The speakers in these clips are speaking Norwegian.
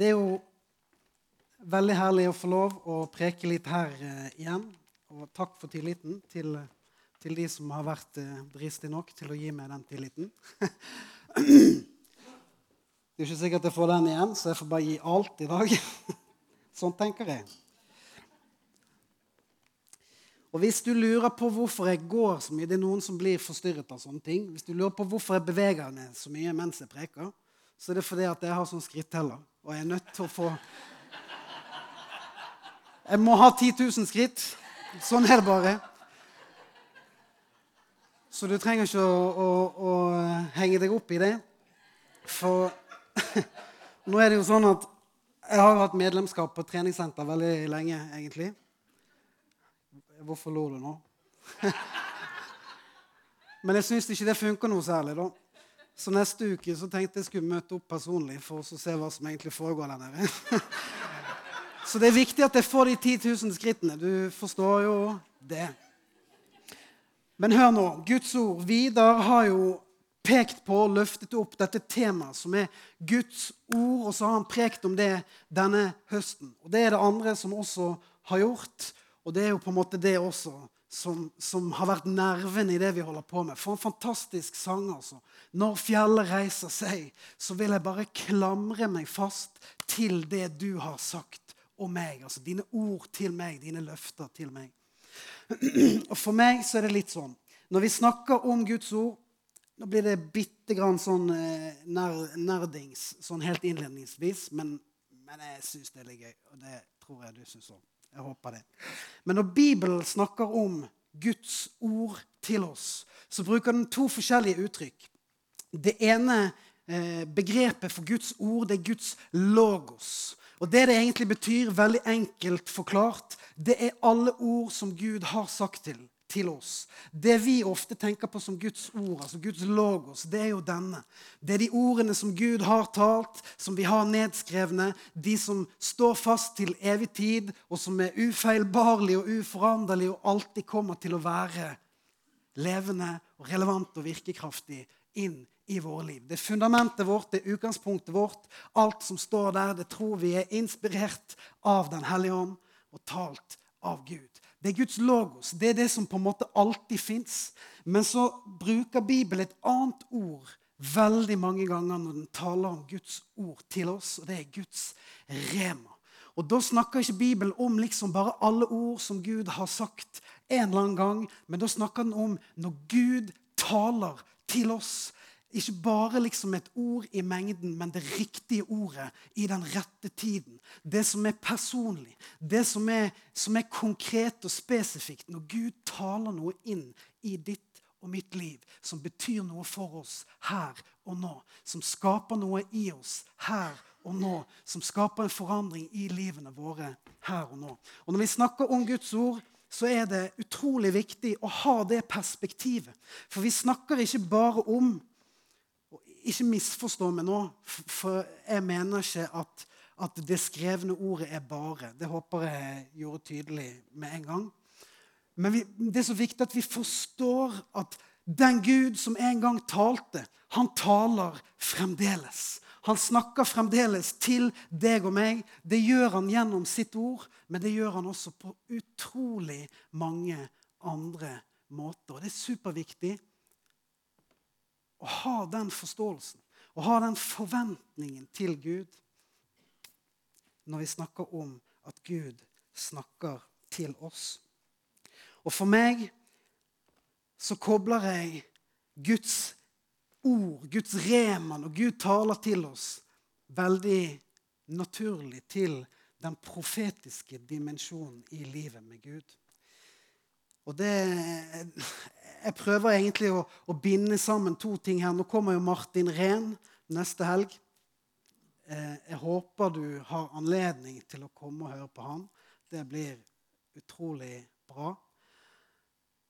Det er jo veldig herlig å få lov å preke litt her eh, igjen. Og takk for tilliten til, til de som har vært eh, dristige nok til å gi meg den tilliten. det er ikke sikkert jeg får den igjen, så jeg får bare gi alt i dag. sånn tenker jeg. Og hvis du lurer på hvorfor jeg går så mye Det er noen som blir forstyrret av sånne ting. Hvis du lurer på hvorfor jeg beveger meg så mye mens jeg preker, så er det fordi at jeg har sånn skritteller. Og jeg er nødt til å få Jeg må ha 10 000 skritt. Sånn er det bare. Så du trenger ikke å, å, å henge deg opp i det. For nå er det jo sånn at jeg har hatt medlemskap på treningssenter veldig lenge, egentlig. Hvorfor lo du nå? Men jeg syns ikke det funker noe særlig, da. Så neste uke så tenkte jeg skulle møte opp personlig for å se hva som egentlig foregår der nede. Så det er viktig at jeg får de 10 000 skrittene. Du forstår jo det. Men hør nå. Guds ord. Vidar har jo pekt på og løftet opp dette temaet, som er Guds ord, og så har han prekt om det denne høsten. Og Det er det andre som også har gjort, og det er jo på en måte det også som, som, har vært nerven i det vi holder på med. For en fantastisk sang, altså. Når fjellet reiser seg, så vil jeg bare klamre meg fast til det du har sagt om meg. Altså dine ord til meg, dine løfter til meg. Og for meg så er det litt sånn Når vi snakker om Guds ord Nå blir det bitte grann sånn eh, nerdings sånn helt innledningsvis, men, men jeg syns det er litt gøy. Og det tror jeg du syns òg. Jeg håper det. Men når Bibelen snakker om Guds ord til oss, så bruker den to forskjellige uttrykk. Det ene eh, begrepet for Guds ord det er Guds logos. Og Det det egentlig betyr, veldig enkelt forklart, det er alle ord som Gud har sagt til til oss. Det vi ofte tenker på som Guds ord, altså Guds logos, det er jo denne. Det er de ordene som Gud har talt, som vi har nedskrevne. De som står fast til evig tid, og som er ufeilbarlige og uforanderlige og alltid kommer til å være levende og relevant og virkekraftig inn i våre liv. Det er fundamentet vårt, det er utgangspunktet vårt. Alt som står der, det tror vi er inspirert av Den hellige ånd og talt av Gud. Det er Guds logos. Det er det som på en måte alltid fins. Men så bruker Bibelen et annet ord veldig mange ganger når den taler om Guds ord til oss, og det er Guds rema. Og Da snakker ikke Bibelen om liksom bare alle ord som Gud har sagt en eller annen gang, men da snakker den om når Gud taler til oss ikke bare liksom et ord i mengden, men det riktige ordet i den rette tiden. Det som er personlig, det som er, som er konkret og spesifikt. Når Gud taler noe inn i ditt og mitt liv som betyr noe for oss her og nå. Som skaper noe i oss her og nå. Som skaper en forandring i livene våre her og nå. Og Når vi snakker om Guds ord, så er det utrolig viktig å ha det perspektivet. For vi snakker ikke bare om ikke misforstå meg nå, for jeg mener ikke at, at, det skrevne ordet er bare. Det håper jeg gjorde tydelig med en gang. Men vi, det er så viktig at vi forstår at den Gud som en gang talte, han taler fremdeles. Han snakker fremdeles til deg og meg. Det gjør han gjennom sitt ord, men det gjør han også på utrolig mange andre måter. Og Det er superviktig å ha den forståelsen å ha den forventningen til Gud når vi snakker om at Gud snakker til oss. Og for meg så kobler jeg Guds ord, Guds reman, og Gud taler til oss, veldig naturlig til den profetiske dimensjonen i livet med Gud. Og det, jeg prøver egentlig å, å, binde sammen to ting her. Nå kommer jo Martin Rehn neste helg. Eh, jeg håper du har anledning til å komme og høre på han. Det blir utrolig bra.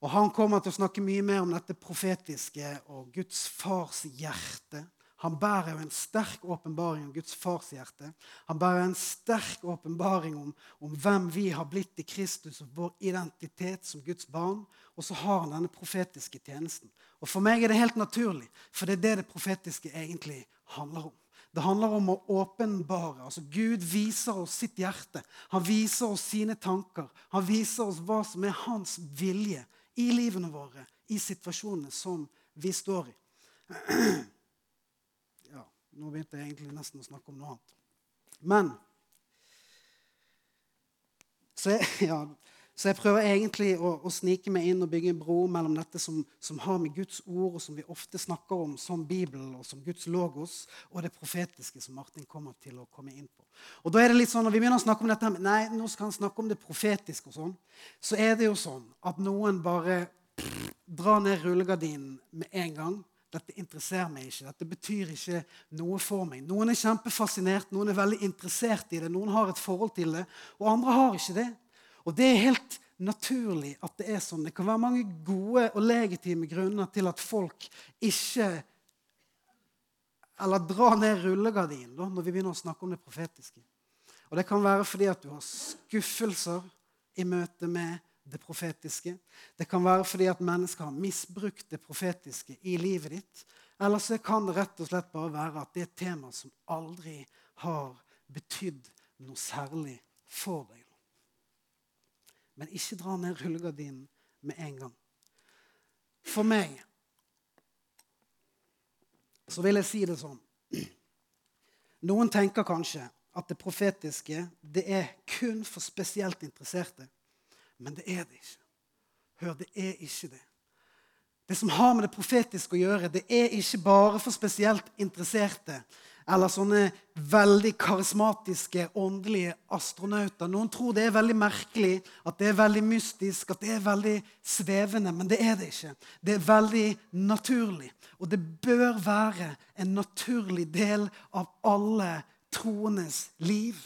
Og Han kommer til å snakke mye mer om dette profetiske og Guds fars hjerte. Han bærer jo en sterk åpenbaring om Guds fars hjerte. Han bærer en sterk åpenbaring om, om, hvem vi har blitt i Kristus, og vår identitet som Guds barn. Og så har han denne profetiske tjenesten. Og For meg er det helt naturlig, for det er det det profetiske egentlig handler om. Det handler om å åpenbare. Altså Gud viser oss sitt hjerte. Han viser oss sine tanker. Han viser oss hva som er hans vilje i livene våre, i situasjonene som vi står i. Nå begynte jeg egentlig nesten å snakke om noe annet. Men så jeg, ja, så jeg prøver egentlig å, å, snike meg inn og bygge en bro mellom dette som, som, har med Guds ord, og som vi ofte snakker om som Bibelen og som Guds logos, og det profetiske som Martin kommer til å komme inn på. Og da er det litt sånn, Når vi begynner å snakke om dette, nei, nå skal han snakke om det profetiske, og sånn, så er det jo sånn at noen bare drar ned rullegardinen med en gang. Dette interesserer meg ikke. Dette betyr ikke noe for meg. Noen er kjempefascinert, noen er veldig interessert i det, noen har et forhold til det, og andre har ikke det. Og det er helt naturlig at det er sånn. Det kan være mange gode og legitime grunner til at folk ikke Eller drar ned rullegardinen når vi begynner å snakke om det profetiske. Og Det kan være fordi at du har skuffelser i møte med det profetiske. Det kan være fordi at mennesker har misbrukt det profetiske i livet ditt. Eller så kan det rett og slett bare være at det er et tema som aldri har betydd noe særlig for deg. Men ikke dra ned rullegardinen med en gang. For meg så vil jeg si det sånn Noen tenker kanskje at det profetiske det er kun for spesielt interesserte. Men det er det ikke. Hør, det er ikke det. Det som har med det profetiske å gjøre, det er ikke bare for spesielt interesserte eller sånne veldig karismatiske, åndelige astronauter. Noen tror det er veldig merkelig, at det er veldig mystisk, at det er veldig svevende. Men det er det ikke. Det er veldig naturlig. Og det bør være en naturlig del av alle troendes liv.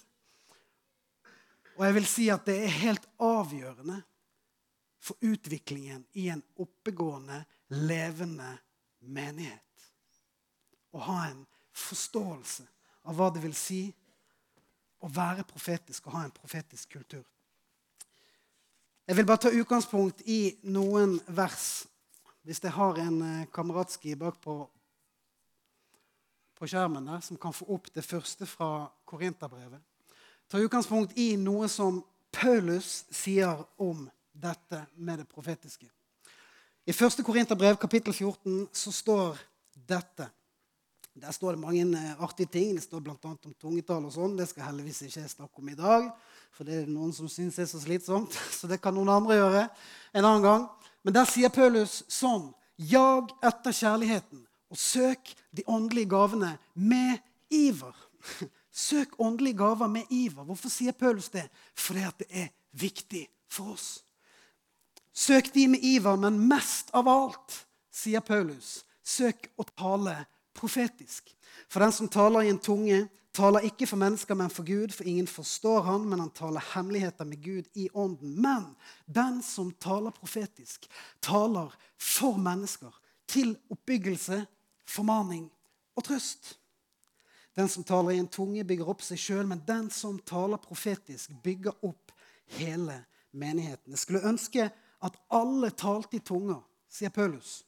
Og jeg vil si at det er helt avgjørende for utviklingen i en oppegående, levende menighet. Å ha en forståelse av hva det vil si å være profetisk og ha en profetisk kultur. Jeg vil bare ta utgangspunkt i noen vers. Hvis jeg har en eh, kameratski bakpå på skjermen der, som kan få opp det første fra Korinterbrevet. Ta utgangspunkt i noe som Paulus sier om dette med det profetiske. I 1. Korinterbrev kapittel 14 så står dette. Der står det mange eh, artige ting. Det står bl.a. om tungetall. og sånn. Det skal heldigvis ikke jeg snakke om i dag, for det er noen som syns er så slitsomt. Så det kan noen andre gjøre en annen gang. Men der sier Paulus sånn Jag etter kjærligheten, og søk de åndelige gavene med iver. Søk åndelige gaver med iver. Hvorfor sier Paulus det? Fordi det er viktig for oss. Søk de med iver, men mest av alt, sier Paulus, søk å tale profetisk. For den som taler i en tunge, taler ikke for mennesker, men for Gud, for ingen forstår han, men han taler hemmeligheter med Gud i ånden. Men den som taler profetisk, taler for mennesker, til oppbyggelse, formaning og trøst. Den som taler i en tunge, bygger opp seg sjøl, men den som taler profetisk, bygger opp hele menigheten. Jeg skulle ønske at alle talte i tunger, sier Paulus.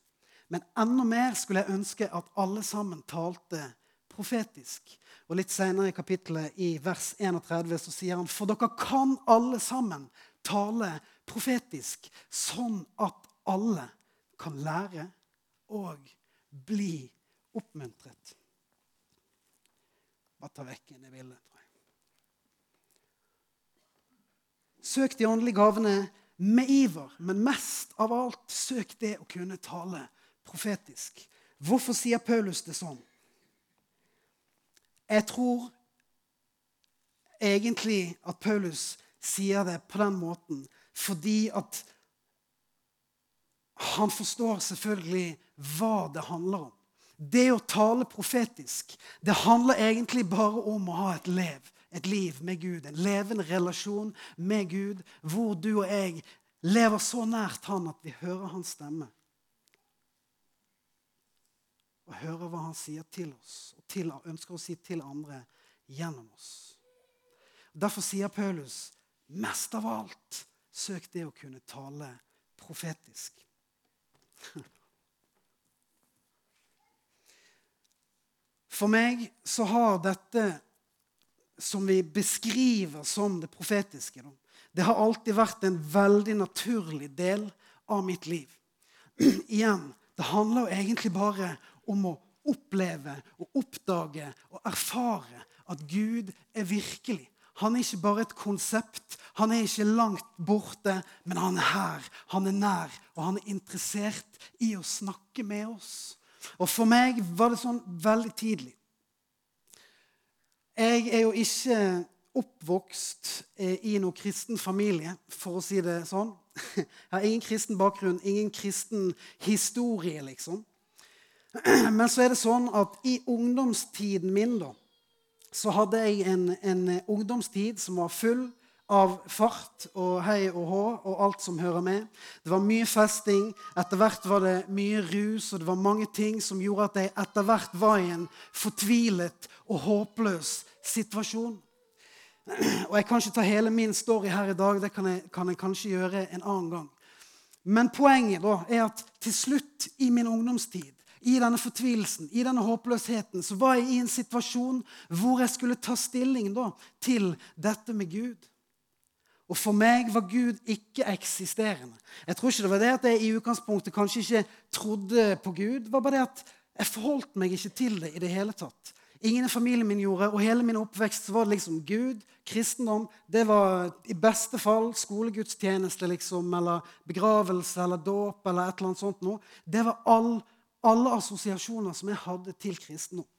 Men enda mer skulle jeg ønske at alle sammen talte profetisk. Og Litt senere i kapittelet, i vers 31, så sier han for dere kan alle sammen tale profetisk, sånn at alle kan lære og bli oppmuntret. Bare ta vekk enn jeg ville. tror jeg. Søk de åndelige gavene med iver, men mest av alt søk det å kunne tale profetisk. Hvorfor sier Paulus det sånn? Jeg tror egentlig at Paulus sier det på den måten fordi at han forstår selvfølgelig hva det handler om. Det å tale profetisk det handler egentlig bare om å ha et liv, et liv med Gud. En levende relasjon med Gud hvor du og jeg lever så nært Han at vi hører Hans stemme og hører hva han sier til oss, og til, ønsker å si til andre gjennom oss. Derfor sier Paulus mest av alt søk det å kunne tale profetisk. For meg så har dette som vi beskriver som det profetiske, det har alltid vært en veldig naturlig del av mitt liv. Igjen, det handler jo egentlig bare om å oppleve og oppdage og erfare at Gud er virkelig. Han er ikke bare et konsept. Han er ikke langt borte, men han er her. Han er nær, og han er interessert i å snakke med oss. Og for meg var det sånn veldig tidlig. Jeg er jo ikke oppvokst eh, i noen kristen familie, for å si det sånn. Jeg har ingen kristen bakgrunn, ingen kristen historie, liksom. Men så er det sånn at i ungdomstiden min, da, så hadde jeg en, en ungdomstid som var full av fart og hei og hå og alt som hører med. Det var mye festing. Etter hvert var det mye rus, og det var mange ting som gjorde at jeg etter hvert var i en fortvilet og håpløs situasjon. Og Jeg kan ikke ta hele min story her i dag. Det kan jeg, kan jeg kanskje gjøre en annen gang. Men poenget da er at til slutt i min ungdomstid i denne fortvilelsen, i denne håpløsheten, så var jeg i en situasjon hvor jeg skulle ta stilling da, til dette med Gud. Og for meg var Gud ikke-eksisterende. Jeg tror ikke det var det at jeg i utgangspunktet kanskje ikke trodde på Gud. Det var bare det at jeg forholdt meg ikke til det i det hele tatt. Ingen i familien min gjorde, og hele min oppvekst var det liksom Gud, kristendom. Det var i beste fall skolegudstjeneste, liksom, eller begravelse eller dåp eller et eller annet sånt noe. Det var all, alle assosiasjoner som jeg hadde til kristendom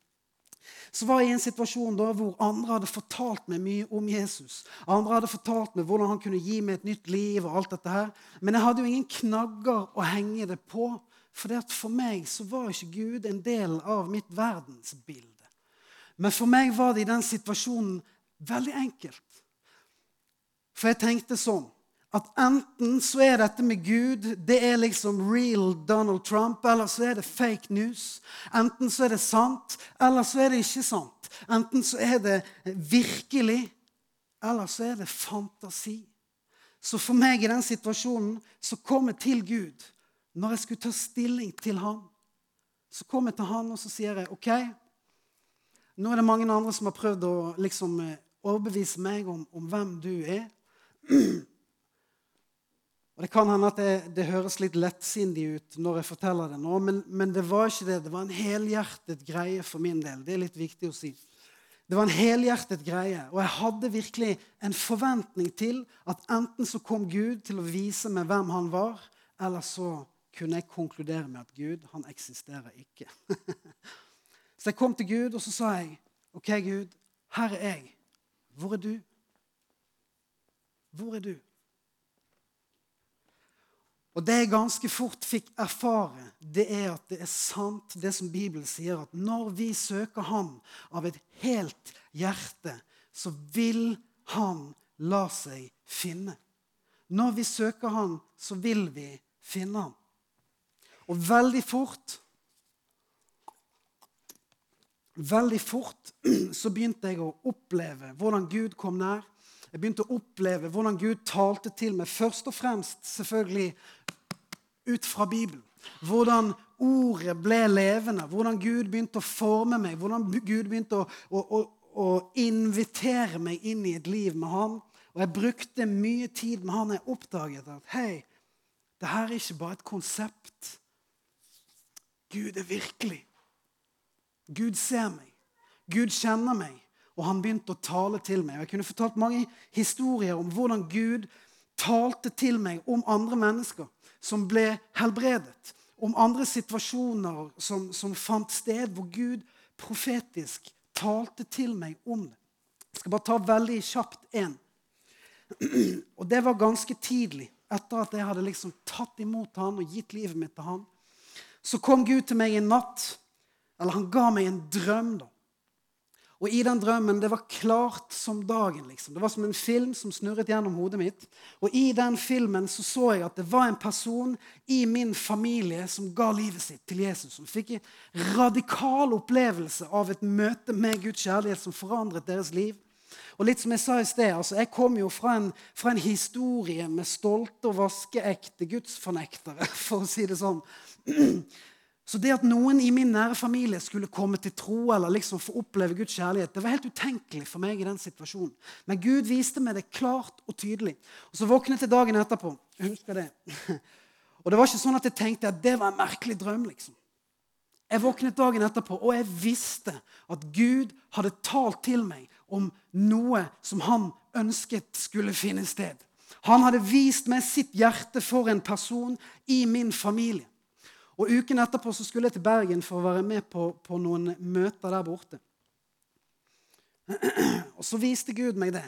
så var jeg i en situasjon da hvor andre hadde fortalt meg mye om Jesus. Andre hadde fortalt meg hvordan han kunne gi meg et nytt liv. og alt dette her. Men jeg hadde jo ingen knagger å henge det på. For for meg så var ikke Gud en del av mitt verdensbilde. Men for meg var det i den situasjonen veldig enkelt. For jeg tenkte sånn at enten så er dette med Gud det er liksom real Donald Trump, eller så er det fake news. Enten så er det sant, eller så er det ikke sant. Enten så er det virkelig, eller så er det fantasi. Så for meg i den situasjonen så kom jeg til Gud når jeg skulle ta stilling til ham. Så kom jeg til han og så sier jeg, OK, nå er det mange andre som har prøvd å liksom eh, overbevise meg om, om hvem du er. Og Det kan hende at det, det, høres litt lettsindig ut når jeg forteller det nå, men, men, det var ikke det. Det var en helhjertet greie for min del. Det er litt viktig å si. Det var en helhjertet greie, og jeg hadde virkelig en forventning til at enten så kom Gud til å vise meg hvem han var, eller så kunne jeg konkludere med at Gud, han eksisterer ikke. så jeg kom til Gud, og så sa jeg, OK, Gud, her er jeg. Hvor er du? Hvor er du? Og det jeg ganske fort fikk erfare, det er at det er sant, det som Bibelen sier, at når vi søker Ham av et helt hjerte, så vil Han la seg finne. Når vi søker Han, så vil vi finne Ham. Og veldig fort Veldig fort så begynte jeg å oppleve hvordan Gud kom nær. Jeg begynte å oppleve hvordan Gud talte til meg, først og fremst selvfølgelig ut fra Bibelen. Hvordan ordet ble levende, hvordan Gud begynte å forme meg, hvordan Gud begynte å, å, å, å invitere meg inn i et liv med Han. Og jeg brukte mye tid med Han. Jeg oppdaget at hei, det her er ikke bare et konsept. Gud er virkelig. Gud ser meg. Gud kjenner meg. Og han begynte å tale til meg. Og Jeg kunne fortalt mange historier om hvordan Gud talte til meg om andre mennesker som ble helbredet, om andre situasjoner som, som fant sted, hvor Gud profetisk talte til meg om det. Jeg skal bare ta veldig kjapt én. Og det var ganske tidlig, etter at jeg hadde liksom tatt imot han og gitt livet mitt til han. Så kom Gud til meg en natt, eller han ga meg en drøm. da, og i den drømmen det var klart som dagen. liksom. Det var som en film som snurret gjennom hodet mitt. Og i den filmen så, så jeg at det var en person i min familie som ga livet sitt til Jesus. Som fikk en radikal opplevelse av et møte med Guds kjærlighet som forandret deres liv. Og litt som Jeg sa i sted, altså jeg kom jo fra en, fra en historie med stolte og vaskeekte gudsfornektere, for å si det sånn. Så det at noen i min nære familie skulle komme til tro eller liksom få oppleve Guds kjærlighet, det var helt utenkelig for meg i den situasjonen. Men Gud viste meg det klart og tydelig. Og Så våknet jeg dagen etterpå. Jeg husker det. Og det var ikke sånn at jeg tenkte at det var en merkelig drøm. liksom. Jeg våknet dagen etterpå, og jeg visste at Gud hadde talt til meg om noe som han ønsket skulle finne sted. Han hadde vist meg sitt hjerte for en person i min familie. Og Uken etterpå så skulle jeg til Bergen for å være med på, på noen møter der borte. Og så viste Gud meg det.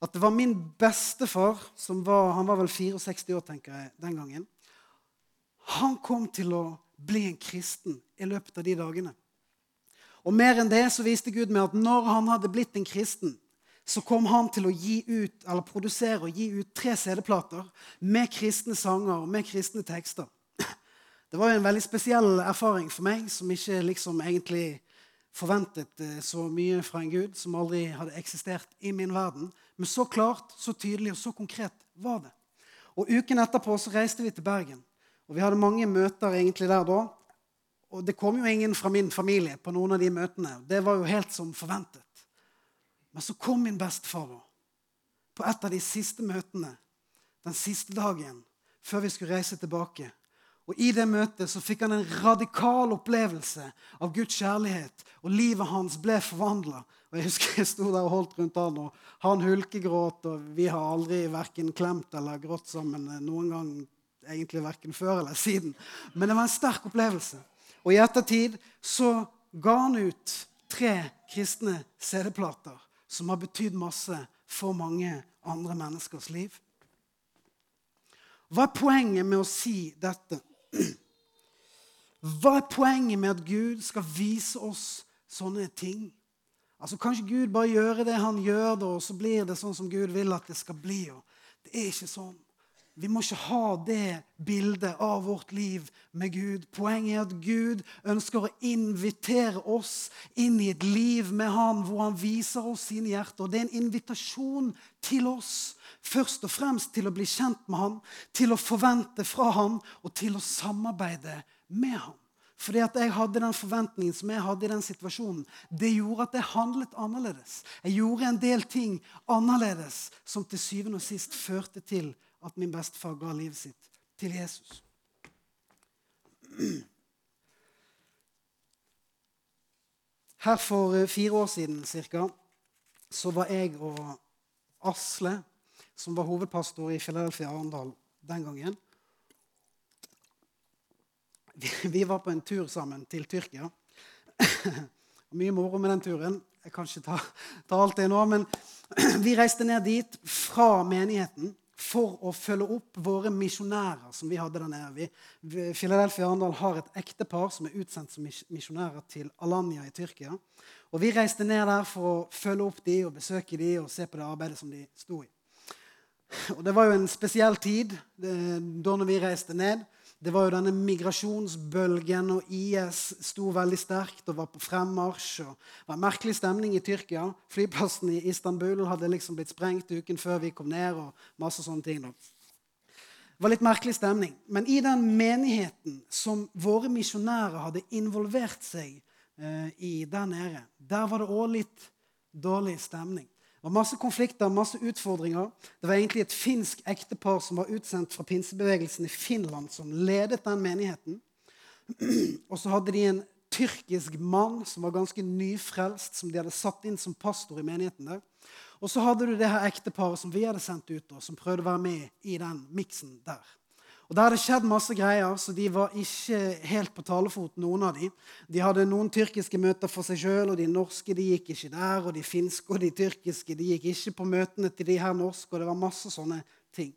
At det var min bestefar, som var, han var vel 64 år tenker jeg, den gangen. Han kom til å bli en kristen i løpet av de dagene. Og mer enn det så viste Gud meg at når han hadde blitt en kristen, så kom han til å ut, produsere og gi ut tre CD-plater med kristne sanger og med kristne tekster. Det var jo en veldig spesiell erfaring for meg, som ikke liksom egentlig forventet eh, så mye fra en Gud som aldri hadde eksistert i min verden. Men så klart, så tydelig og så konkret var det. Og Uken etterpå så reiste vi til Bergen. Og Vi hadde mange møter egentlig der da. Og det kom jo ingen fra min familie på noen av de møtene. Det var jo helt som forventet. Men så kom min bestefar på et av de siste møtene den siste dagen før vi skulle reise tilbake. Og I det møtet så fikk han en radikal opplevelse av Guds kjærlighet. Og livet hans ble forvandla. Jeg husker jeg sto der og holdt rundt han, og han hulkegråt. Og vi har aldri verken klemt eller grått sammen eh, noen gang, egentlig verken før eller siden. Men det var en sterk opplevelse. Og i ettertid så ga han ut tre kristne CD-plater som har betydd masse for mange andre menneskers liv. Hva er poenget med å si dette? Hva er poenget med at Gud skal vise oss sånne ting? Altså, Kanskje Gud bare gjør det han gjør, da, og så blir det sånn som Gud vil at det skal bli? det er ikke sånn. Vi må ikke ha det bildet av vårt liv med Gud. Poenget er at Gud ønsker å invitere oss inn i et liv med Han, hvor Han viser oss sine hjerter. Det er en invitasjon til oss først og fremst til å bli kjent med Han, til å forvente fra Han og til å samarbeide med Han. Fordi at jeg hadde den forventningen som jeg hadde i den situasjonen, det gjorde at jeg handlet annerledes. Jeg gjorde en del ting annerledes som til syvende og sist førte til at min bestefar ga livet sitt til Jesus. Her for eh, fire år siden cirka, så var jeg og Asle som var hovedpastor i Philadelphia Arendal den gangen. Vi var på en tur sammen til Tyrkia. Mye moro med den turen. Jeg kan ikke ta, ta alt det nå, men vi reiste ned dit fra menigheten for å følge opp våre misjonærer som vi hadde der nede. Vi, Philadelphia Arendal har et ektepar som er utsendt som misjonærer til Alanya i Tyrkia. Og Vi reiste ned der for å følge opp de og besøke de og se på det arbeidet som de sto i. Og Det var jo en spesiell tid da vi reiste ned. Det var jo denne migrasjonsbølgen, og IS sto veldig sterkt og var på fremmarsj. og Det var en merkelig stemning i Tyrkia. Flyplassen i Istanbul hadde liksom blitt sprengt uken før vi kom ned. og masse sånne ting. Det var litt merkelig stemning. Men i den menigheten som våre misjonærer hadde involvert seg eh, i der nede, der var det òg litt dårlig stemning. Det var masse konflikter, masse utfordringer. Det var egentlig et finsk ektepar som var utsendt fra pinsebevegelsen i Finland, som ledet den menigheten. Og så hadde de en tyrkisk mann som var ganske nyfrelst, som de hadde satt inn som pastor i menigheten der. Og så hadde du det her ekteparet som vi hadde sendt ut, og som prøvde å være med i den miksen der. Og Der hadde skjedd masse greier, så de var ikke helt på talefot, noen av de. De hadde noen tyrkiske møter for seg sjøl, og de norske de gikk ikke der. Og de finske og de tyrkiske de gikk ikke på møtene til de her norske. og det var masse sånne ting.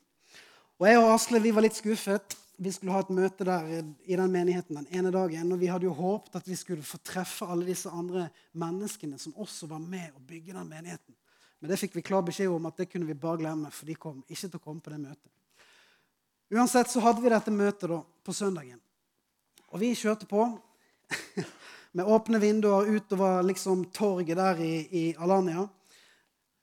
Og Jeg og Asle vi var litt skuffet. Vi skulle ha et møte der i den menigheten den ene dagen. Og vi hadde jo håpet at vi skulle få treffe alle disse andre menneskene som også var med å bygge den menigheten. Men det fikk vi klar beskjed om at det kunne vi bare glemme, for de kom ikke til å komme på det møtet. Uansett så hadde vi dette møtet da, på søndagen. Og vi kjørte på med åpne vinduer utover liksom torget der i, i Alanya.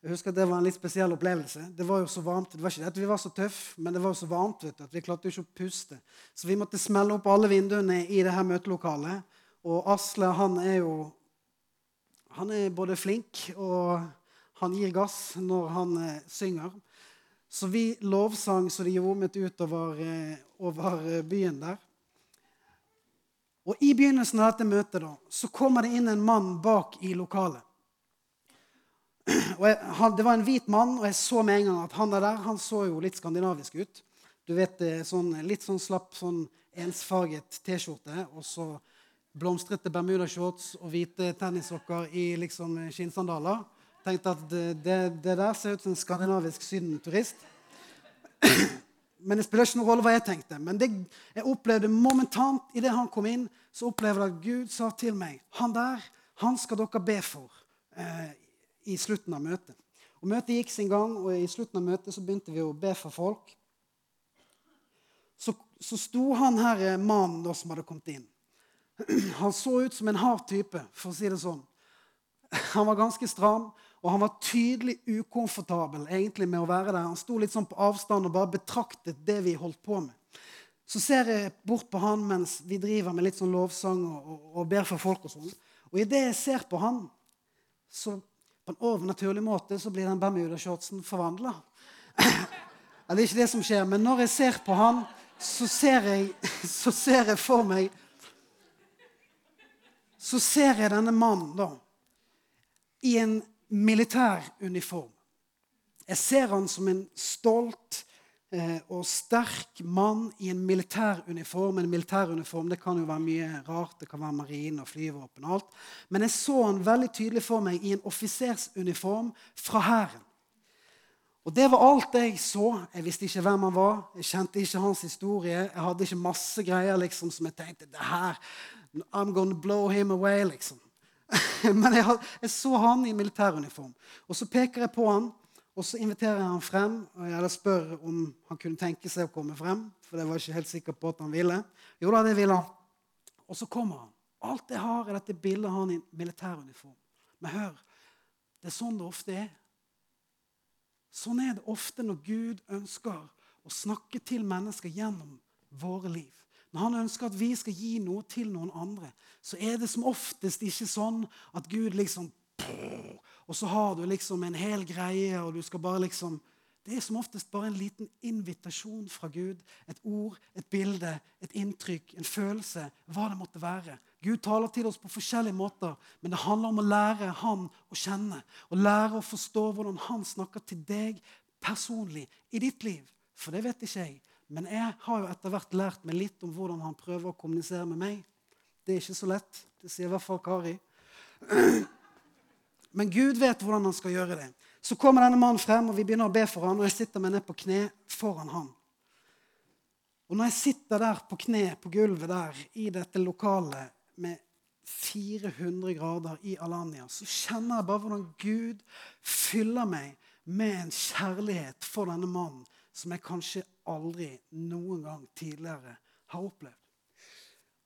Jeg husker at Det var en litt spesiell opplevelse. Det var jo så varmt. Det var ikke det at vi var så tøffe, men det var jo så varmt vet du, at vi klarte jo ikke å puste. Så vi måtte smelle opp alle vinduene i det her møtelokalet. Og Asle han er jo han er både flink og han gir gass når han eh, synger. Så vi lovsang så det ljomet utover eh, over eh, byen der. Og I begynnelsen av dette møtet da, så kommer det inn en mann bak i lokalet. Jeg, han, det var en hvit mann, og jeg så med en gang at han der han så jo litt skandinavisk ut. Du vet, eh, sånn, Litt sånn slapp, sånn ensfarget T-skjorte og så blomstrete bermudashorts og hvite tennissokker i liksom skinnsandaler. Tenkte at det, det, der ser ut som en skandinavisk sydenturist. Men det spiller ikke noen rolle hva jeg tenkte. Men det, jeg opplevde momentant idet han kom inn, så opplevde jeg at Gud sa til meg Han der, han skal dere be for eh, i slutten av møtet. Og Møtet gikk sin gang, og i slutten av møtet så begynte vi å be for folk. Så, så sto han her eh, mannen da som hadde kommet inn. Han så ut som en hard type, for å si det sånn. Han var ganske stram, og han var tydelig ukomfortabel egentlig med å være der. Han sto litt sånn på avstand og bare betraktet det vi holdt på med. Så ser jeg bort på han mens vi driver med litt sånn lovsang og, og, og ber for folk. Og sånn. Og idet jeg ser på han, så på en overnaturlig måte så blir den Bermuda-shortsen forvandla. Det er ikke det som skjer, men når jeg ser på han, så ser jeg, så ser jeg for meg Så ser jeg denne mannen da i en militær uniform. Jeg ser han som en stolt Eh, og sterk mann i en militær uniform. En militær uniform det kan jo være mye rart. Det kan være marine og flyvåpen og alt. Men jeg så han veldig tydelig for meg i en offisersuniform fra Hæren. Og Det var alt jeg så. Jeg visste ikke hvem han var. Jeg kjente ikke hans historie. Jeg hadde ikke masse greier liksom, som jeg tenkte det her, I'm gonna blow him away, liksom. Men jeg, jeg så han i militæruniform. Og så peker jeg på han, og så inviterer jeg han frem og jeg spør om han kunne tenke seg å komme frem. For jeg var ikke helt sikker på at han ville. Jo da, det ville han. Og så kommer han. Alt jeg har, er dette bildet av han i militæruniform. Men hør, det er sånn det ofte er. Sånn er det ofte når Gud ønsker å snakke til mennesker gjennom våre liv. Når han ønsker at vi skal gi noe til noen andre, så er det som oftest ikke sånn at Gud liksom og så har du liksom en hel greie, og du skal bare liksom Det er som oftest bare en liten invitasjon fra Gud. Et ord, et bilde, et inntrykk, en følelse. Hva det måtte være. Gud taler til oss på forskjellige måter, men det handler om å lære Han å kjenne. Og lære å forstå hvordan Han snakker til deg personlig i ditt liv. For det vet ikke jeg. Men jeg har jo etter hvert lært meg litt om hvordan han prøver å kommunisere med meg. Det er ikke så lett. Det sier i hvert fall Kari. Men Gud vet hvordan han skal gjøre det. Så kommer denne mannen frem, og vi begynner å be for han, og jeg sitter meg ned på kne foran han. Og når jeg sitter der på kne på gulvet der i dette lokalet med 400 grader i Alanya, så kjenner jeg bare hvordan Gud fyller meg med en kjærlighet for denne mannen som jeg kanskje aldri noen gang tidligere har opplevd.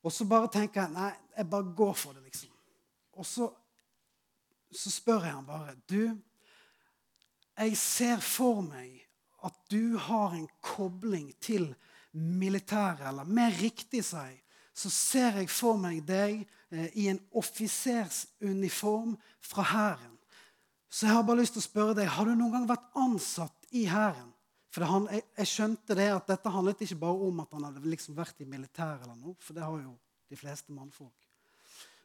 Og så bare tenker jeg nei, jeg bare går for det, liksom. Og så så spør jeg han bare Du, jeg ser for meg at du har en kobling til militæret. Eller mer riktig si, så ser jeg for meg deg eh, i en offisersuniform fra Hæren. Så jeg har bare lyst til å spørre deg, har du noen gang vært ansatt i Hæren? For han, jeg, jeg, skjønte det at dette handlet ikke bare om at han hadde liksom vært i militæret, eller noe, for det har jo de fleste mannfolk.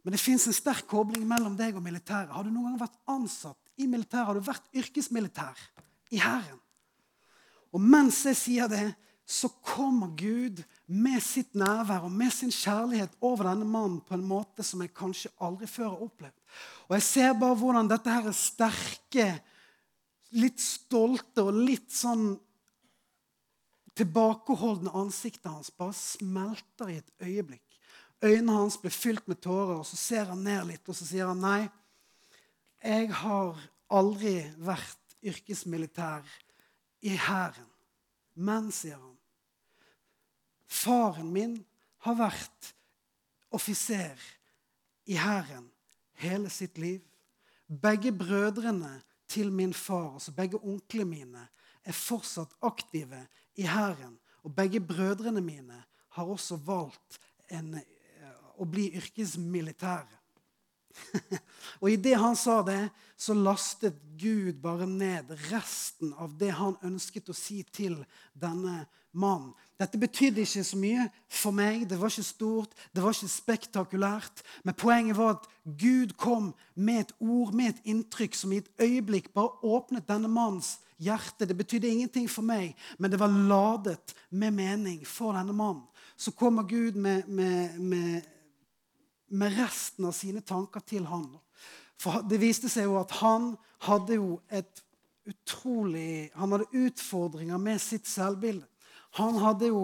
Men det fins en sterk kobling mellom deg og militæret. Har du noen gang vært ansatt i militæret? Har du vært yrkesmilitær i Hæren? Og mens jeg sier det, så kommer Gud med sitt nærvær og med sin kjærlighet over denne mannen på en måte som jeg kanskje aldri før har opplevd. Og jeg ser bare hvordan dette her er sterke, litt stolte og litt sånn tilbakeholdne ansiktet hans bare smelter i et øyeblikk. Øynene hans blir fylt med tårer, og så ser han ned litt og så sier han, nei. Jeg har aldri vært yrkesmilitær i Hæren. Men, sier han, faren min har vært offiser i Hæren hele sitt liv. Begge brødrene til min far. Altså begge onklene mine er fortsatt aktive i hæren. Og begge brødrene mine har også valgt en, eh, å bli yrkesmilitære. og idet han sa det, så lastet Gud bare ned resten av det han ønsket å si til denne mannen. Dette betydde ikke så mye for meg. Det var ikke stort, det var ikke spektakulært. Men poenget var at Gud kom med et ord, med et inntrykk, som i et øyeblikk bare åpnet denne mannens hjerte. Det betydde ingenting for meg, men det var ladet med mening for denne mannen. Så kommer Gud med, med, med, med resten av sine tanker til han. For det viste seg jo at han hadde jo et utrolig Han hadde utfordringer med sitt selvbilde. Han hadde jo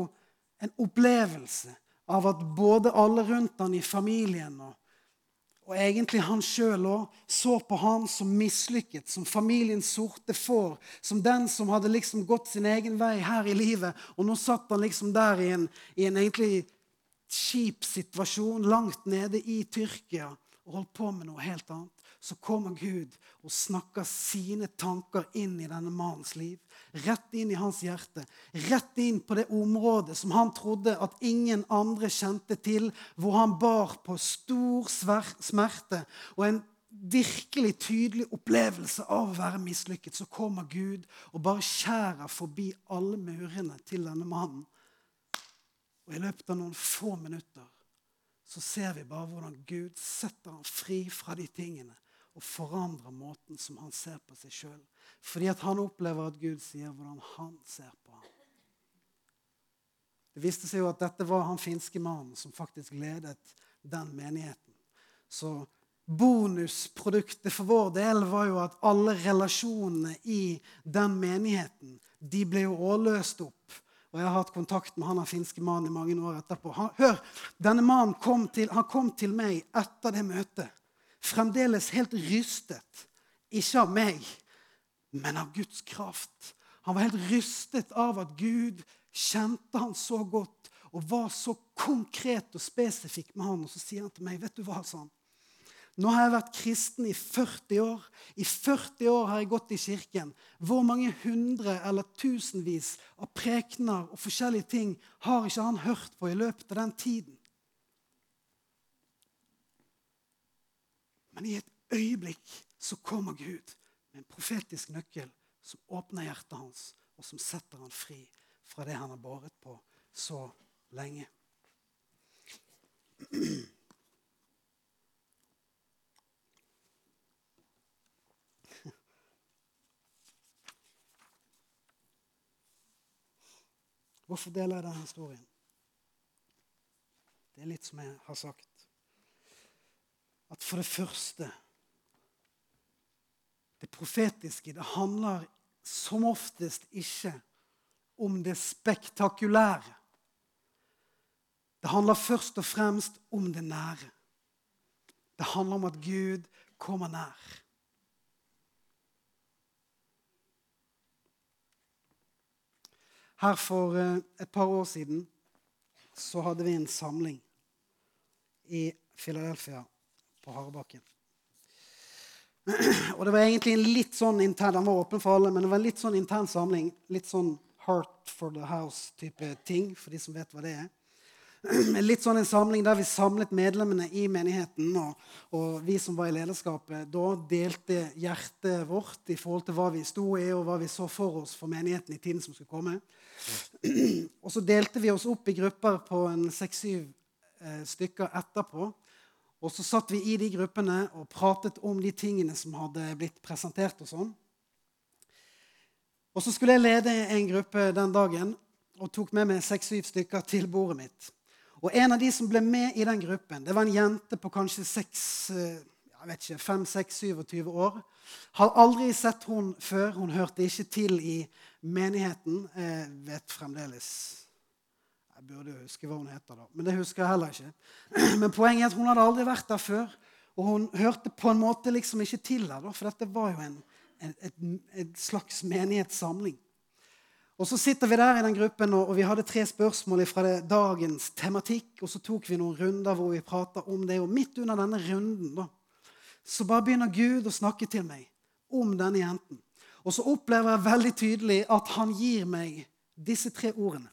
en opplevelse av at både alle rundt han i familien og, og egentlig han sjøl òg så på han som mislykket, som familiens sorte får, som den som hadde liksom gått sin egen vei her i livet. Og nå satt han liksom der i en, i en egentlig kjip situasjon langt nede i Tyrkia og holdt på med noe helt annet så kommer Gud og snakker sine tanker inn i denne mannens liv. Rett inn i hans hjerte. Rett inn på det området som han trodde at ingen andre kjente til. Hvor han bar på stor smerte og en virkelig tydelig opplevelse av å være mislykket. Så kommer Gud og bare skjærer forbi alle murene til denne mannen. Og i løpet av noen få minutter så ser vi bare hvordan Gud setter ham fri fra de tingene og forandrer måten som han ser på seg sjøl. Fordi at han opplever at Gud sier hvordan han ser på ham. Det viste seg jo at dette var han finske mannen som faktisk ledet den menigheten. Så bonusproduktet for vår del var jo at alle relasjonene i den menigheten de ble jo også løst opp. Og jeg har hatt kontakt med han den finske mannen i mange år etterpå. Han, hør, denne mannen kom til, han kom til meg etter det møtet fremdeles helt rystet. Ikke av meg, men av Guds kraft. Han var helt rystet av at Gud kjente han så godt og var så konkret og spesifikk med han. Og så sier han til meg, 'Vet du hva', sa han. Nå har jeg vært kristen i 40 år. I 40 år har jeg gått i kirken. Hvor mange hundre eller tusenvis av prekener og forskjellige ting har ikke han hørt på i løpet av den tiden? Men i et øyeblikk så kommer Gud med en profetisk nøkkel som åpner hjertet hans, og som setter han fri fra det han har båret på så lenge. Hvorfor deler jeg denne historien? Det er litt som jeg har sagt at for det første Det profetiske det handler som oftest ikke om det spektakulære. Det handler først og fremst om det nære. Det handler om at Gud kommer nær. Her for eh, et par år siden så hadde vi en samling i Philadelphia på Harebakken. Og det var egentlig en litt sånn intern Den var åpen for alle, men det var en litt sånn intern samling. Litt sånn Heart for the House-type ting, for de som vet hva det er. Litt sånn en samling der vi samlet medlemmene i menigheten. Og, og, vi som var i lederskapet, da delte hjertet vårt i forhold til hva vi sto i, og hva vi så for oss for menigheten i tiden som skulle komme. Og så delte vi oss opp i grupper på en seks-syv eh, stykker etterpå. Og så satt vi i de gruppene og pratet om de tingene som hadde blitt presentert. Og sånn. Og så skulle jeg lede en gruppe den dagen og tok med meg seks-syv stykker til bordet mitt. Og en av de som ble med i den gruppen, det var en jente på kanskje 5-6-27 år. Har aldri sett hun før. Hun hørte ikke til i menigheten. Jeg vet fremdeles jeg burde huske hva hun heter, da. Men det husker jeg heller ikke. Men poenget er at hun hadde aldri vært der før. Og hun hørte på en måte liksom ikke til der, for dette var jo en, en, et slags menighetssamling. Og Så sitter vi der i den gruppen, og, og vi hadde tre spørsmål fra dagens tematikk. Og så tok vi noen runder hvor vi prata om det. Og midt under denne runden da, så bare begynner Gud å snakke til meg om denne jenten. Og så opplever jeg veldig tydelig at han gir meg disse tre ordene.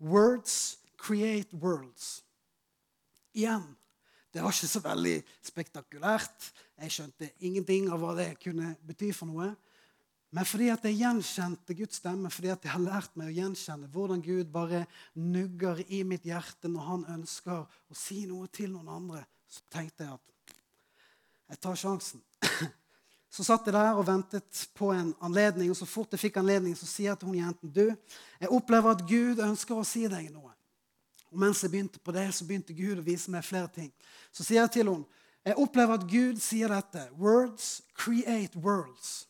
Words create worlds. Igjen. Det var ikke så veldig spektakulært. Jeg skjønte ingenting av hva det kunne bety for noe. Men fordi at jeg gjenkjente Guds stemme, fordi at jeg har lært meg å gjenkjenne hvordan Gud bare nugger i mitt hjerte når han ønsker å si noe til noen andre, så tenkte jeg at jeg tar sjansen. Så satt jeg der og ventet på en anledning, og så fort jeg fikk anledning, så sier jeg til hun jenten du, jeg opplever at Gud ønsker å si deg noe. Og mens jeg begynte på det, så begynte Gud å vise meg flere ting. Så sier jeg til henne jeg opplever at Gud sier dette. Words create worlds.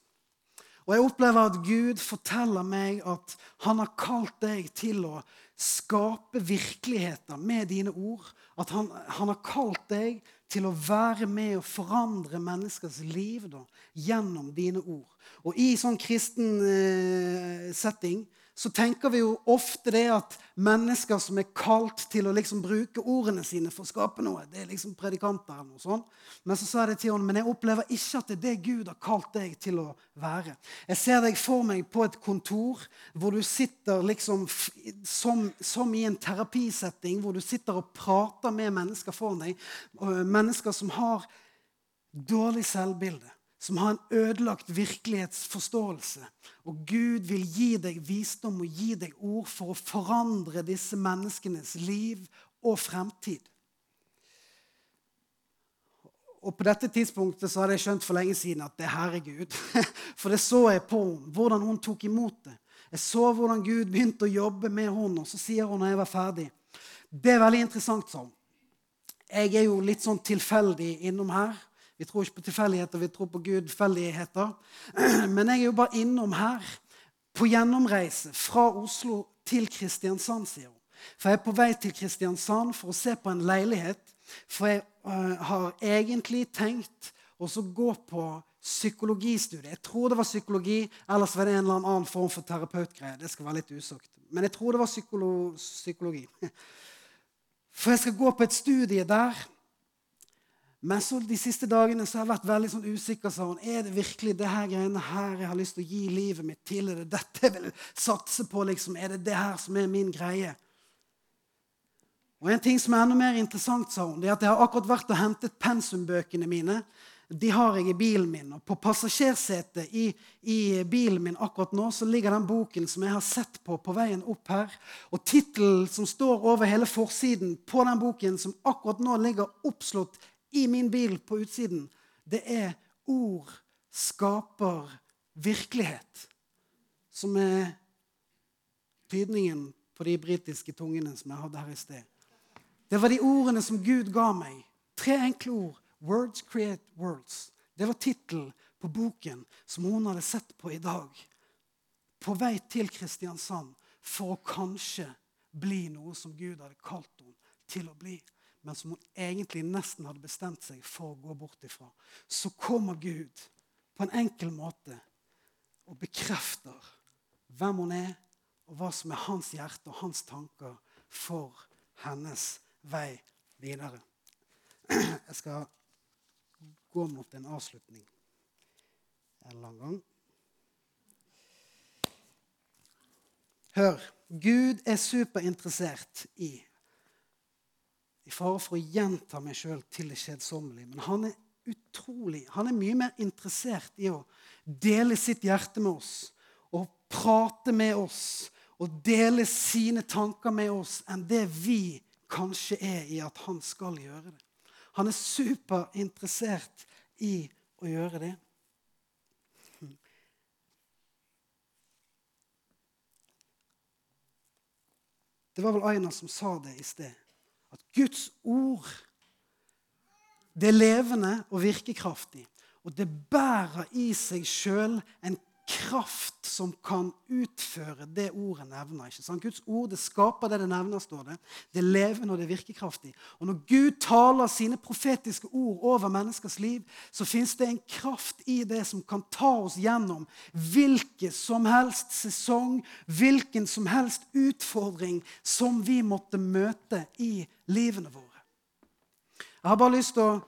Og jeg opplever at Gud forteller meg at han har kalt deg til å skape virkeligheter med dine ord. At han, han har kalt deg til å være med og forandre menneskers liv da, gjennom dine ord. Og i sånn kristen eh, setting så tenker vi jo ofte det at mennesker som er kalt til å liksom bruke ordene sine for å skape noe, det er liksom predikanter eller noe sånt. Men så sa jeg det til henne, men jeg opplever ikke at det er det Gud har kalt deg til å være. Jeg ser deg for meg på et kontor hvor du sitter liksom som, som i en terapisetting, hvor du sitter og prater med mennesker foran deg. Mennesker som har dårlig selvbilde som har en ødelagt virkelighetsforståelse. Og Gud vil gi deg visdom og gi deg ord for å forandre disse menneskenes liv og fremtid. Og På dette tidspunktet så hadde jeg skjønt for lenge siden at det er Gud. For det så jeg på henne, hvordan hun tok imot det. Jeg så hvordan Gud begynte å jobbe med henne, og så sier hun når jeg var ferdig Det er veldig interessant, sa hun. Jeg er jo litt sånn tilfeldig innom her. Vi tror ikke på tilfeldigheter, vi tror på gudfeldigheter. Men jeg er jo bare innom her på gjennomreise fra Oslo til Kristiansand, sier hun. For jeg er på vei til Kristiansand for å se på en leilighet. For jeg uh, har egentlig tenkt å gå på psykologistudiet. Jeg tror det var psykologi, ellers var det en eller annen form for terapeutgreie. Det skal være litt usagt. Men jeg tror det var psykolo psykologi. For jeg skal gå på et studie der men så de siste dagene så har jeg vært veldig sånn usikker. hun, Er det virkelig det her greiene her jeg har lyst til å gi livet mitt til? Er det dette jeg vil satse på? liksom? Er det det her som er min greie? Og En ting som er enda mer interessant, sa hun, det er at jeg har akkurat vært og hentet pensumbøkene mine. De har jeg i bilen min. Og på passasjersetet i, i, bilen min akkurat nå så ligger den boken som jeg har sett på på veien opp her. Og tittelen som står over hele forsiden på den boken, som akkurat nå ligger oppslått i min bil på utsiden, det er ord skaper virkelighet. Som er tydningen på de britiske tungene som jeg hadde her i sted. Det var de ordene som Gud ga meg. Tre enkle ord. Words create worlds. Det var tittelen på boken som hun hadde sett på i dag. På vei til Kristiansand for å kanskje bli noe som Gud hadde kalt henne til å bli men som hun egentlig nesten hadde bestemt seg for å gå bort ifra, så kommer Gud på en enkel måte og bekrefter hvem hun er, og hva som er hans hjerte og hans tanker for hennes vei videre. Jeg skal gå mot en avslutning en eller annen gang. Hør. Gud er superinteressert i i fare for å gjenta meg sjøl til det kjedsommelige. Men han er utrolig, han er mye mer interessert i å dele sitt hjerte med oss og prate med oss og dele sine tanker med oss enn det vi kanskje er i at han skal gjøre det. Han er superinteressert i å gjøre det. Det var vel Aina som sa det i sted. Guds ord det er levende og virkekraftig. Og det bærer i seg sjøl en kraft som kan utføre det ordet nevner. ikke sant? Guds ord det skaper det det nevner, står det. Det er levende og det er virkekraftig. Og når Gud taler sine profetiske ord over menneskers liv, så fins det en kraft i det som kan ta oss gjennom hvilken som helst sesong, hvilken som helst utfordring som vi måtte møte i livene våre. Jeg har bare lyst til å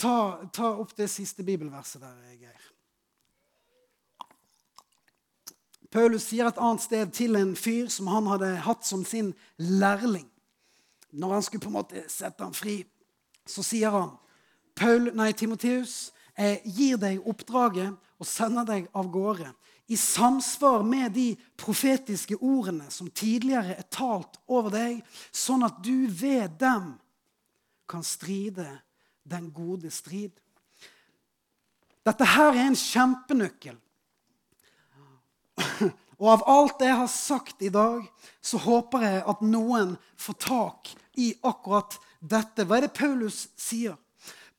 ta, ta opp det siste bibelverset der, Geir. Paulus sier et annet sted til en fyr som han hadde hatt som sin lærling. Når han skulle på en måte sette ham fri, så sier han Paul, nei, Timoteus, jeg gir deg oppdraget og sender deg av gårde i samsvar med de profetiske ordene som tidligere er talt over deg, sånn at du ved dem kan stride den gode strid. Dette her er en kjempenøkkel. Og av alt det jeg har sagt i dag, så håper jeg at noen får tak i akkurat dette. Hva er det Paulus sier?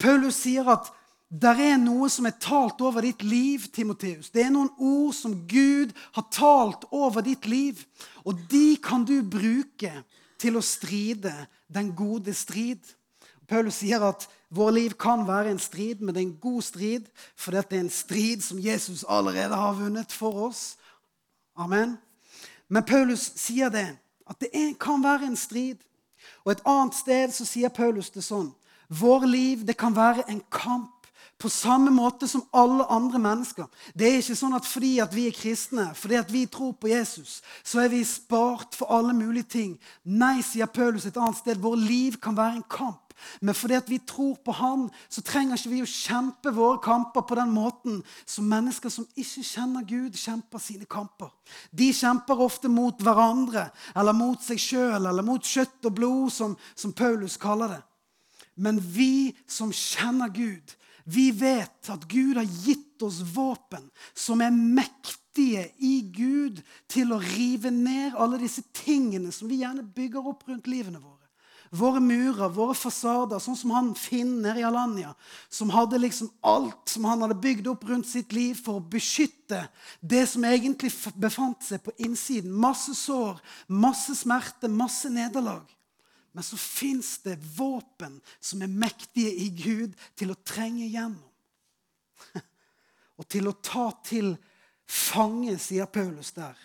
Paulus sier at det er noe som er talt over ditt liv, Timoteus. Det er noen ord som Gud har talt over ditt liv. Og de kan du bruke til å stride den gode strid. Paulus sier at vår liv kan være en strid, men det er en god strid, for dette er en strid som Jesus allerede har vunnet for oss. Amen. Men Paulus sier det, at det kan være en strid. Og et annet sted så sier Paulus det sånn. Vår liv det kan være en kamp på samme måte som alle andre mennesker. Det er ikke sånn at fordi at vi er kristne, fordi at vi tror på Jesus, så er vi spart for alle mulige ting. Nei, sier Paulus et annet sted. Vår liv kan være en kamp. Men fordi at vi tror på Han, så trenger ikke vi å kjempe våre kamper på den måten som mennesker som ikke kjenner Gud, kjemper sine kamper. De kjemper ofte mot hverandre eller mot seg sjøl eller mot kjøtt og blod, som, som Paulus kaller det. Men vi som kjenner Gud, vi vet at Gud har gitt oss våpen som er mektige i Gud til å rive ned alle disse tingene som vi gjerne bygger opp rundt livene våre. Våre murer, våre fasader, sånn som han finner i Alanya, som hadde liksom alt som han hadde bygd opp rundt sitt liv for å beskytte det som egentlig befant seg på innsiden. Masse sår, masse smerte, masse nederlag. Men så fins det våpen som er mektige i Gud til å trenge gjennom. Og til å ta til fange, sier Paulus der.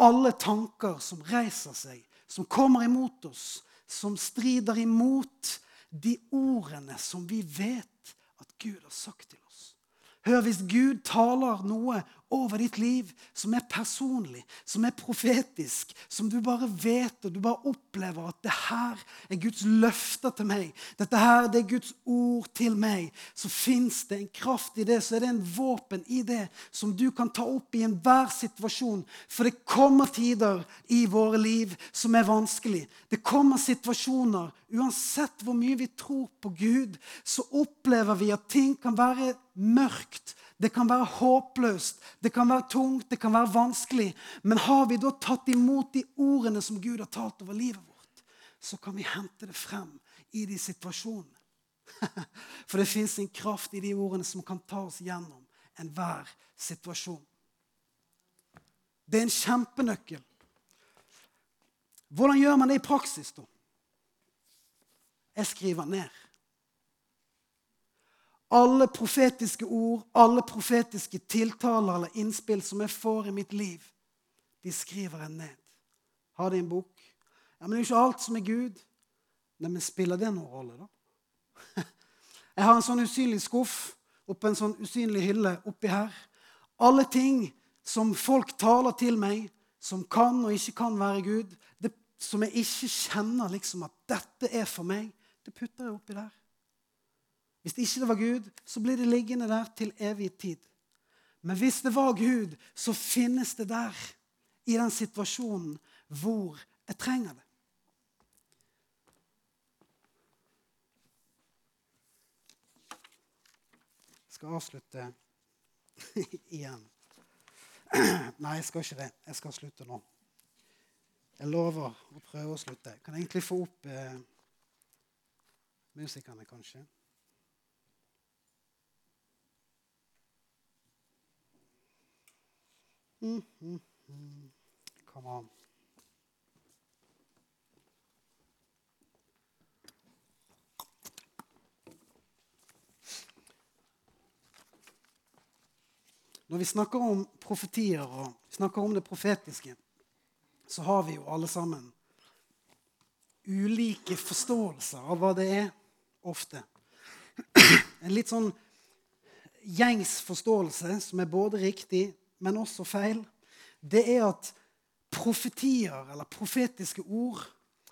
Alle tanker som reiser seg, som kommer imot oss, som strider imot de ordene som vi vet at Gud har sagt til oss. Hør, hvis Gud taler noe over ditt liv som er personlig, som er profetisk, som du bare vet og du bare opplever at det her er Guds løfter til meg, dette her det er Guds ord til meg, så fins det en kraft i det, så er det en våpen i det som du kan ta opp i enhver situasjon. For det kommer tider i våre liv som er vanskelig. Det kommer situasjoner Uansett hvor mye vi tror på Gud, så opplever vi at ting kan være mørkt. Det kan være håpløst, det kan være tungt, det kan være vanskelig. Men har vi da tatt imot de ordene som Gud har talt over livet vårt, så kan vi hente det frem i de situasjonene. For det fins en kraft i de ordene som kan ta oss gjennom enhver situasjon. Det er en kjempenøkkel. Hvordan gjør man det i praksis, da? Jeg skriver ned. Alle profetiske ord, alle profetiske tiltaler eller innspill som jeg får i mitt liv, de skriver jeg ned. Har det i en bok. Ja, Men det er jo ikke alt som er Gud. Nei, men spiller det noen rolle, da? Jeg har en sånn usynlig skuff oppe en sånn usynlig hylle oppi her. Alle ting som folk taler til meg, som kan og ikke kan være Gud, det, som jeg ikke kjenner liksom at dette er for meg, det putter jeg oppi der. Hvis det ikke var Gud, så blir det liggende der til evig tid. Men hvis det var Gud, så finnes det der, i den situasjonen hvor jeg trenger det. Jeg skal avslutte igjen. Nei, jeg skal ikke det. Jeg skal slutte nå. Jeg lover å prøve å slutte. Kan Jeg egentlig få opp eh, musikerne, kanskje. Mm, mm, mm. Når vi snakker om profetier og snakker om det profetiske, så har vi jo alle sammen ulike forståelser av hva det er, ofte. En litt sånn gjengs forståelse som er både riktig men også feil. det er at profetier, eller profetiske ord,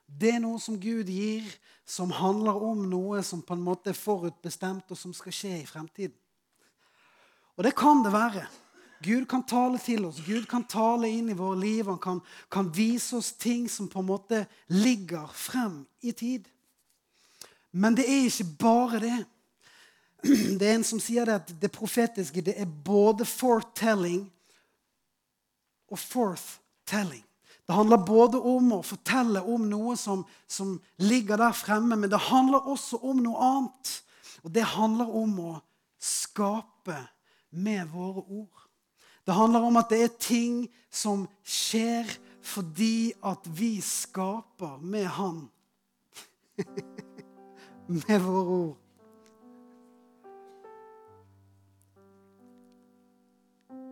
det er noe som Gud gir, som handler om noe som på en måte er forutbestemt, og som skal skje i fremtiden. Og det kan det være. Gud kan tale til oss, Gud kan tale inn i våre liv. Han kan, kan vise oss ting som på en måte ligger frem i tid. Men det er ikke bare det. Det er en som sier det at det profetiske det er både foretelling og forthtelling. Det handler både om å fortelle om noe som, som, ligger der fremme, men det handler også om noe annet. Og det handler om å skape med våre ord. Det handler om at det er ting som skjer fordi at vi skaper med Han. med våre ord.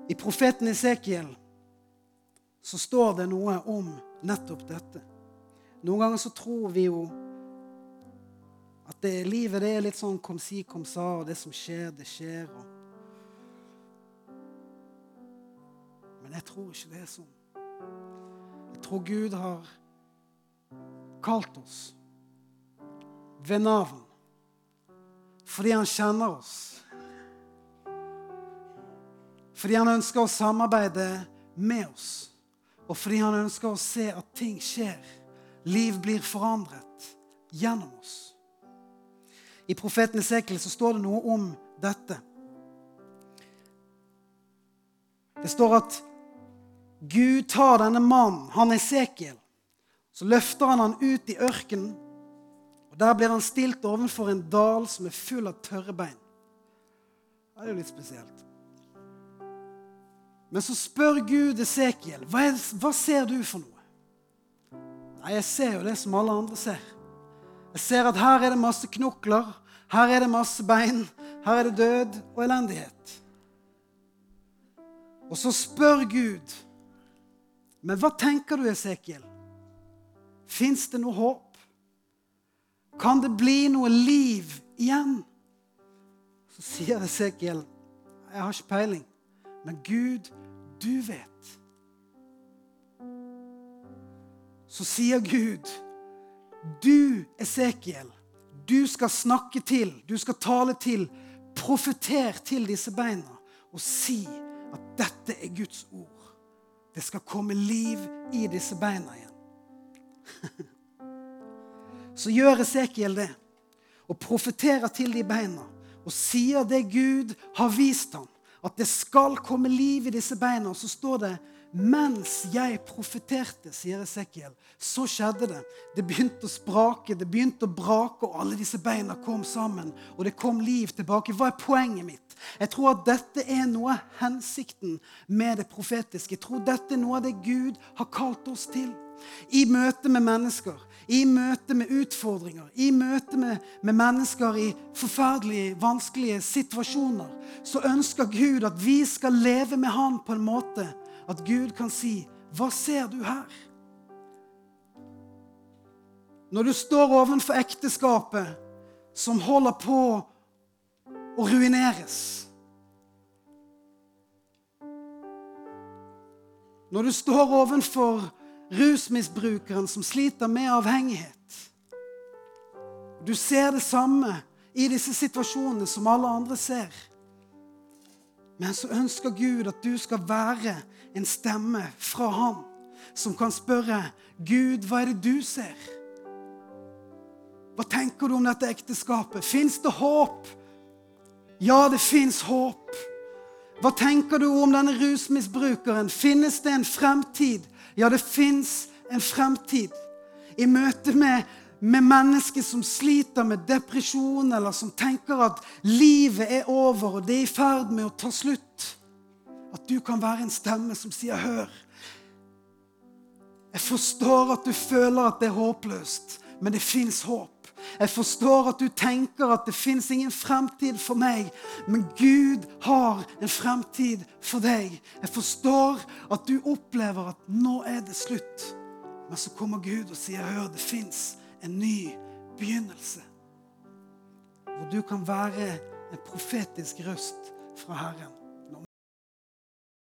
I profeten Esekiel så står det noe om nettopp dette. Noen ganger så tror vi jo at det, livet det er litt sånn kom si, kom sa, og det som skjer, det skjer. Og... Men jeg tror ikke det er sånn. Jeg tror Gud har kalt oss ved navn fordi han kjenner oss. Fordi han ønsker å samarbeide med oss og fordi han ønsker å se at ting skjer. Liv blir forandret gjennom oss. I profeten Esekiel så står det noe om dette. Det står at Gud tar denne mannen, han Esekiel, så løfter han han ut i ørkenen. og Der blir han stilt overfor en dal som er full av tørre bein. Det er jo litt spesielt. Men så spør Gud Esekiel hva, er, hva ser du for noe. Nei, jeg ser jo det som alle andre ser. Jeg ser at her er det masse knokler, her er det masse bein, her er det død og elendighet. Og så spør Gud, men hva tenker du, Esekiel? Fins det noe håp? Kan det bli noe liv igjen? Så sier Esekiel, jeg har ikke peiling. Men Gud, du vet. Så sier Gud, du, Esekiel, du skal snakke til, du skal tale til, profeter til disse beina og si at dette er Guds ord. Det skal komme liv i disse beina igjen. Så gjør Esekiel det og profeterer til de beina og sier det Gud har vist ham at det skal komme liv i disse beina. Og så står det mens jeg profeterte, sier Esekiel, så skjedde det. Det begynte å sprake, det begynte å brake, og alle disse beina kom sammen. Og det kom liv tilbake. Hva er poenget mitt? Jeg tror at dette er noe av hensikten med det profetiske. Jeg tror dette er noe av det Gud har kalt oss til. I møte med mennesker, i møte med utfordringer, i møte med, med, mennesker i forferdelige, vanskelige situasjoner, så ønsker Gud at vi skal leve med Han på en måte at Gud kan si, 'Hva ser du her?' Når du står ovenfor ekteskapet som holder på å ruineres Når du står overfor rusmisbrukeren som sliter med avhengighet. Du ser det samme i disse situasjonene som alle andre ser. Men så ønsker Gud at du skal være en stemme fra Han som kan spørre Gud, hva er det du ser? Hva tenker du om dette ekteskapet? Fins det håp? Ja, det fins håp. Hva tenker du om denne rusmisbrukeren? Finnes det en fremtid? Ja, det fins en fremtid. I møte med, med mennesker som sliter med depresjon, eller som tenker at livet er over og det er i ferd med å ta slutt. At du kan være en stemme som sier 'hør'. Jeg forstår at du føler at det er håpløst, men det fins håp. Jeg forstår at du tenker at det fins ingen fremtid for meg, men Gud har en fremtid for deg. Jeg forstår at du opplever at nå er det slutt. Men så kommer Gud og sier, 'Hør, det fins en ny begynnelse'. Hvor du kan være en profetisk røst fra Herren.